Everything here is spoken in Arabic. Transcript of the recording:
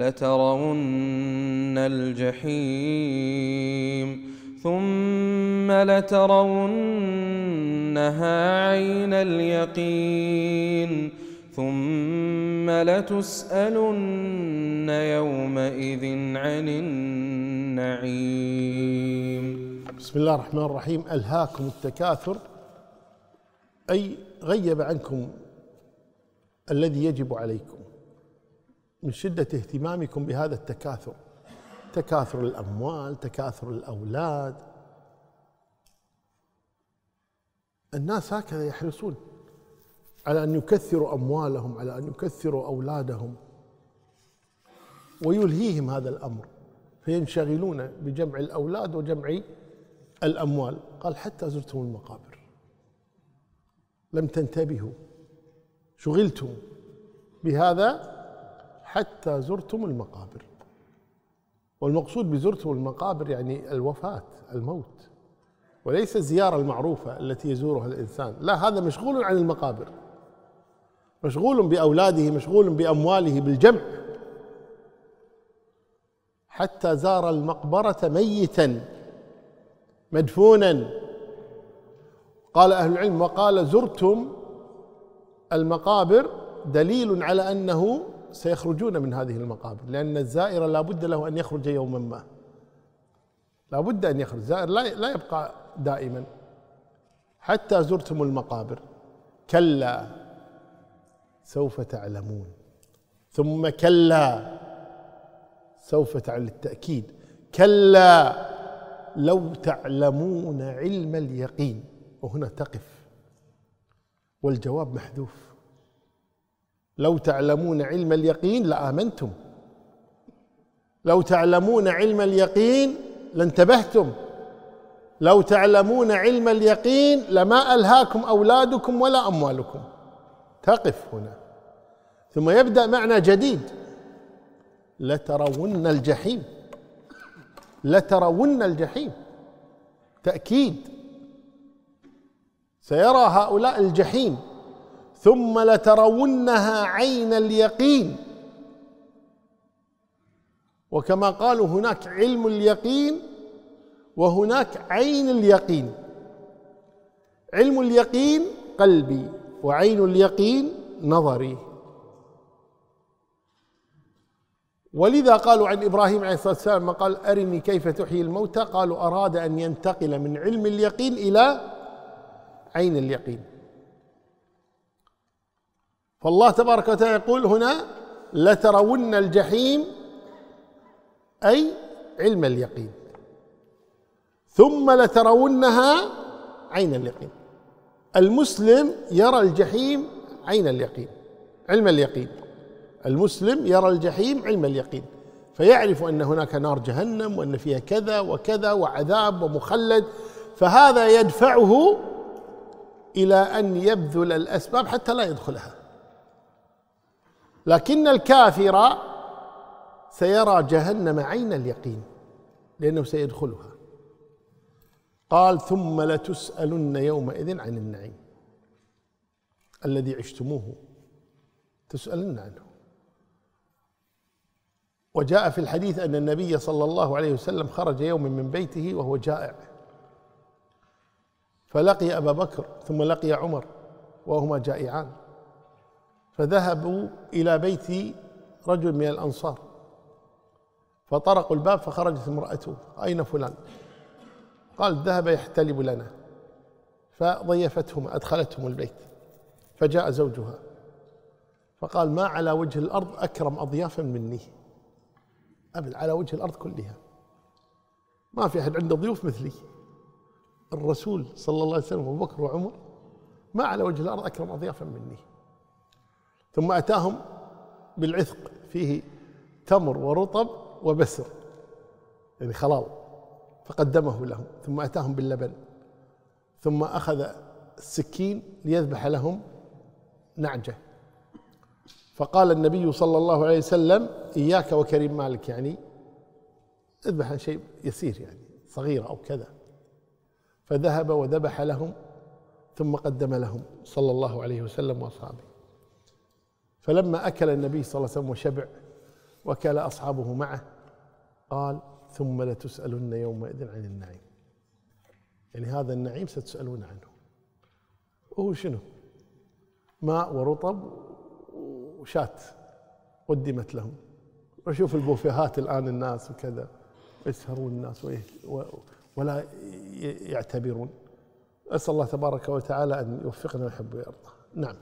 لترون الجحيم ثم لترونها عين اليقين ثم لتسألن يومئذ عن النعيم. بسم الله الرحمن الرحيم. ألهاكم التكاثر أي غيب عنكم الذي يجب عليكم. من شدة اهتمامكم بهذا التكاثر. تكاثر الأموال تكاثر الأولاد. الناس هكذا يحرصون على أن يكثروا أموالهم على أن يكثروا أولادهم. ويلهيهم هذا الأمر. فينشغلون بجمع الأولاد وجمع الأموال. قال حتى زرتم المقابر. لم تنتبهوا. شغلتم بهذا حتى زرتم المقابر. والمقصود بزرتم المقابر يعني الوفاة الموت. وليس الزيارة المعروفة التي يزورها الإنسان. لا هذا مشغول عن المقابر. مشغول بأولاده مشغول بأمواله بالجمع. حتى زار المقبرة ميتا مدفونا. قال أهل العلم وقال زرتم المقابر دليل على أنه سيخرجون من هذه المقابر لأن الزائر لا بد له أن يخرج يوما ما. لا بد أن يخرج الزائر لا يبقى دائما. حتى زرتم المقابر كلا سوف تعلمون. ثم كلا سوف تعلم التأكيد كلا لو تعلمون علم اليقين. وهنا تقف. والجواب محذوف. لو تعلمون علم اليقين لآمنتم. لو تعلمون علم اليقين لانتبهتم. لو تعلمون علم اليقين لما ألهاكم أولادكم ولا أموالكم. تقف هنا. ثم يبدأ معنى جديد. لترون الجحيم. لترون الجحيم. تأكيد. سيرى هؤلاء الجحيم. ثم لترونها عين اليقين. وكما قالوا هناك علم اليقين وهناك عين اليقين. علم اليقين قلبي وعين اليقين نظري. ولذا قالوا عن إبراهيم عليه الصلاة والسلام قال أرني كيف تحيي الموتى؟ قالوا أراد أن ينتقل من علم اليقين إلى عين اليقين. فالله تبارك وتعالى يقول هنا لترون الجحيم أي علم اليقين. ثم لترونها عين اليقين. المسلم يرى الجحيم عين اليقين علم اليقين. المسلم يرى الجحيم علم اليقين. فيعرف أن هناك نار جهنم وأن فيها كذا وكذا وعذاب ومخلد. فهذا يدفعه إلى أن يبذل الأسباب حتى لا يدخلها. لكن الكافر سيرى جهنم عين اليقين لأنه سيدخلها. قال ثم لتسألن يومئذ عن النعيم. الذي عشتموه تسألن عنه. وجاء في الحديث أن النبي صلى الله عليه وسلم خرج يوما من بيته وهو جائع. فلقي أبا بكر ثم لقي عمر وهما جائعان. فذهبوا إلى بيت رجل من الأنصار فطرقوا الباب فخرجت امرأته أين فلان؟ قال ذهب يحتلب لنا فضيفتهم أدخلتهم البيت فجاء زوجها فقال ما على وجه الأرض أكرم أضيافا مني؟ أبد على وجه الأرض كلها ما في أحد عنده ضيوف مثلي. الرسول صلى الله عليه وسلم وأبو بكر وعمر ما على وجه الأرض أكرم أضيافا مني. ثم أتاهم بالعثق فيه تمر ورطب وبسر يعني خلال فقدمه لهم ثم أتاهم باللبن ثم أخذ السكين ليذبح لهم نعجة. فقال النبي صلى الله عليه وسلم إياك وكريم مالك. يعني اذبح شيء يسير يعني صغيرة أو كذا. فذهب وذبح لهم ثم قدم لهم صلى الله عليه وسلم وأصحابه. فلما أكل النبي صلى الله عليه وسلم وشبع وكل أصحابه معه قال ثم لتسألن يومئذ عن النعيم. يعني هذا النعيم ستسألون عنه. وهو شنو؟ ماء ورطب وشات قدمت لهم. وشوف البوفيهات الآن الناس وكذا يسهرون الناس ولا يعتبرون. أسأل الله تبارك وتعالى أن يوفقنا ويحب ويرضى. نعم.